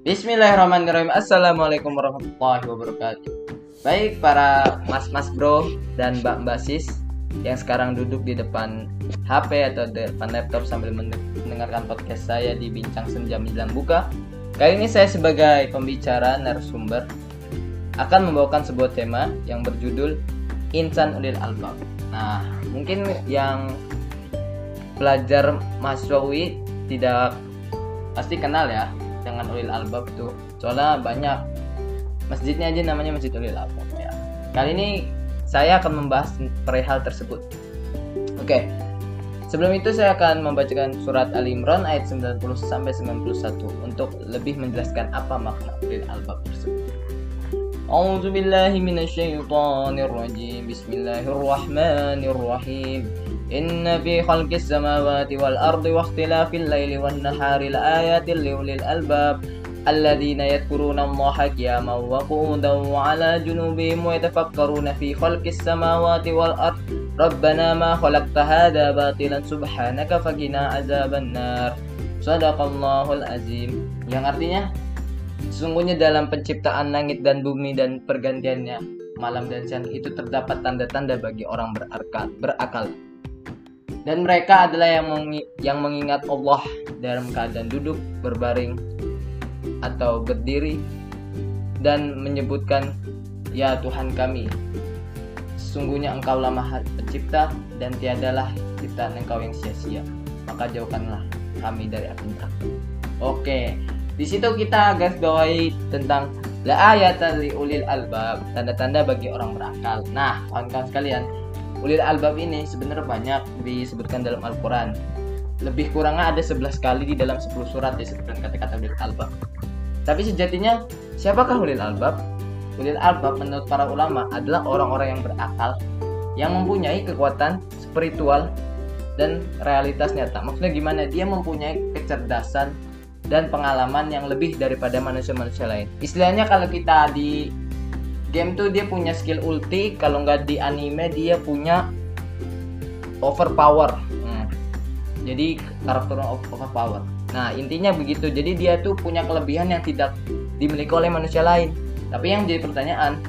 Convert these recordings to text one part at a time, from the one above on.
Bismillahirrahmanirrahim. Assalamualaikum warahmatullahi wabarakatuh. Baik para mas-mas bro dan mbak-mbak sis yang sekarang duduk di depan HP atau depan laptop sambil mendengarkan podcast saya di Bincang Senja Menjelang Buka. Kali ini saya sebagai pembicara narasumber akan membawakan sebuah tema yang berjudul Insan Ulil Albab. Nah, mungkin yang pelajar mahasiswa UI tidak pasti kenal ya dengan Ulil Albab itu soalnya banyak masjidnya aja namanya Masjid Ulil Albab ya. Kali ini saya akan membahas perihal tersebut. Oke. Sebelum itu saya akan membacakan surat Al Imran ayat 90 sampai 91 untuk lebih menjelaskan apa makna Ulil Albab tersebut أعوذ بالله من الشيطان الرجيم. بسم الله الرحمن الرحيم. إن في خلق السماوات والأرض واختلاف الليل والنهار لآيات لأولي الألباب. الذين يذكرون الله قياما وقعودا وعلى جنوبهم ويتفكرون في خلق السماوات والأرض. ربنا ما خلقت هذا باطلا سبحانك فقنا عذاب النار. صدق الله العظيم. Yang artinya Sesungguhnya dalam penciptaan langit dan bumi dan pergantiannya malam dan siang itu terdapat tanda-tanda bagi orang berakal. Dan mereka adalah yang mengi yang mengingat Allah dalam keadaan duduk, berbaring atau berdiri dan menyebutkan ya Tuhan kami sesungguhnya engkau lama pencipta dan tiadalah ciptaan engkau yang sia-sia maka jauhkanlah kami dari api oke di situ kita garis bawahi tentang la ayatan li ulil albab, tanda-tanda bagi orang berakal. Nah, kawan-kawan sekalian, ulil albab ini sebenarnya banyak disebutkan dalam Al-Qur'an. Lebih kurangnya ada 11 kali di dalam 10 surat disebutkan kata-kata ulil albab. Tapi sejatinya, siapakah ulil albab? Ulil albab menurut para ulama adalah orang-orang yang berakal yang mempunyai kekuatan spiritual dan realitas nyata. Maksudnya gimana? Dia mempunyai kecerdasan dan pengalaman yang lebih daripada manusia-manusia lain. Istilahnya kalau kita di game tuh dia punya skill ulti, kalau nggak di anime dia punya overpower. Hmm. Jadi karakternya overpower. Nah intinya begitu. Jadi dia tuh punya kelebihan yang tidak dimiliki oleh manusia lain. Tapi yang jadi pertanyaan,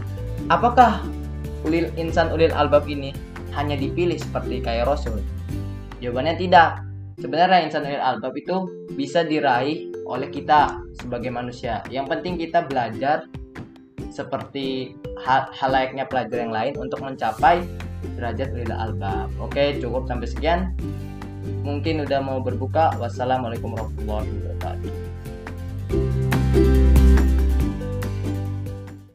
apakah ulil insan ulil albab ini hanya dipilih seperti kayak Rasul? Jawabannya tidak. Sebenarnya insan ulil albab itu bisa diraih oleh kita sebagai manusia. Yang penting kita belajar seperti hal, hal layaknya pelajar yang lain untuk mencapai derajat lila albab. Oke, cukup sampai sekian. Mungkin udah mau berbuka. Wassalamualaikum warahmatullahi wabarakatuh.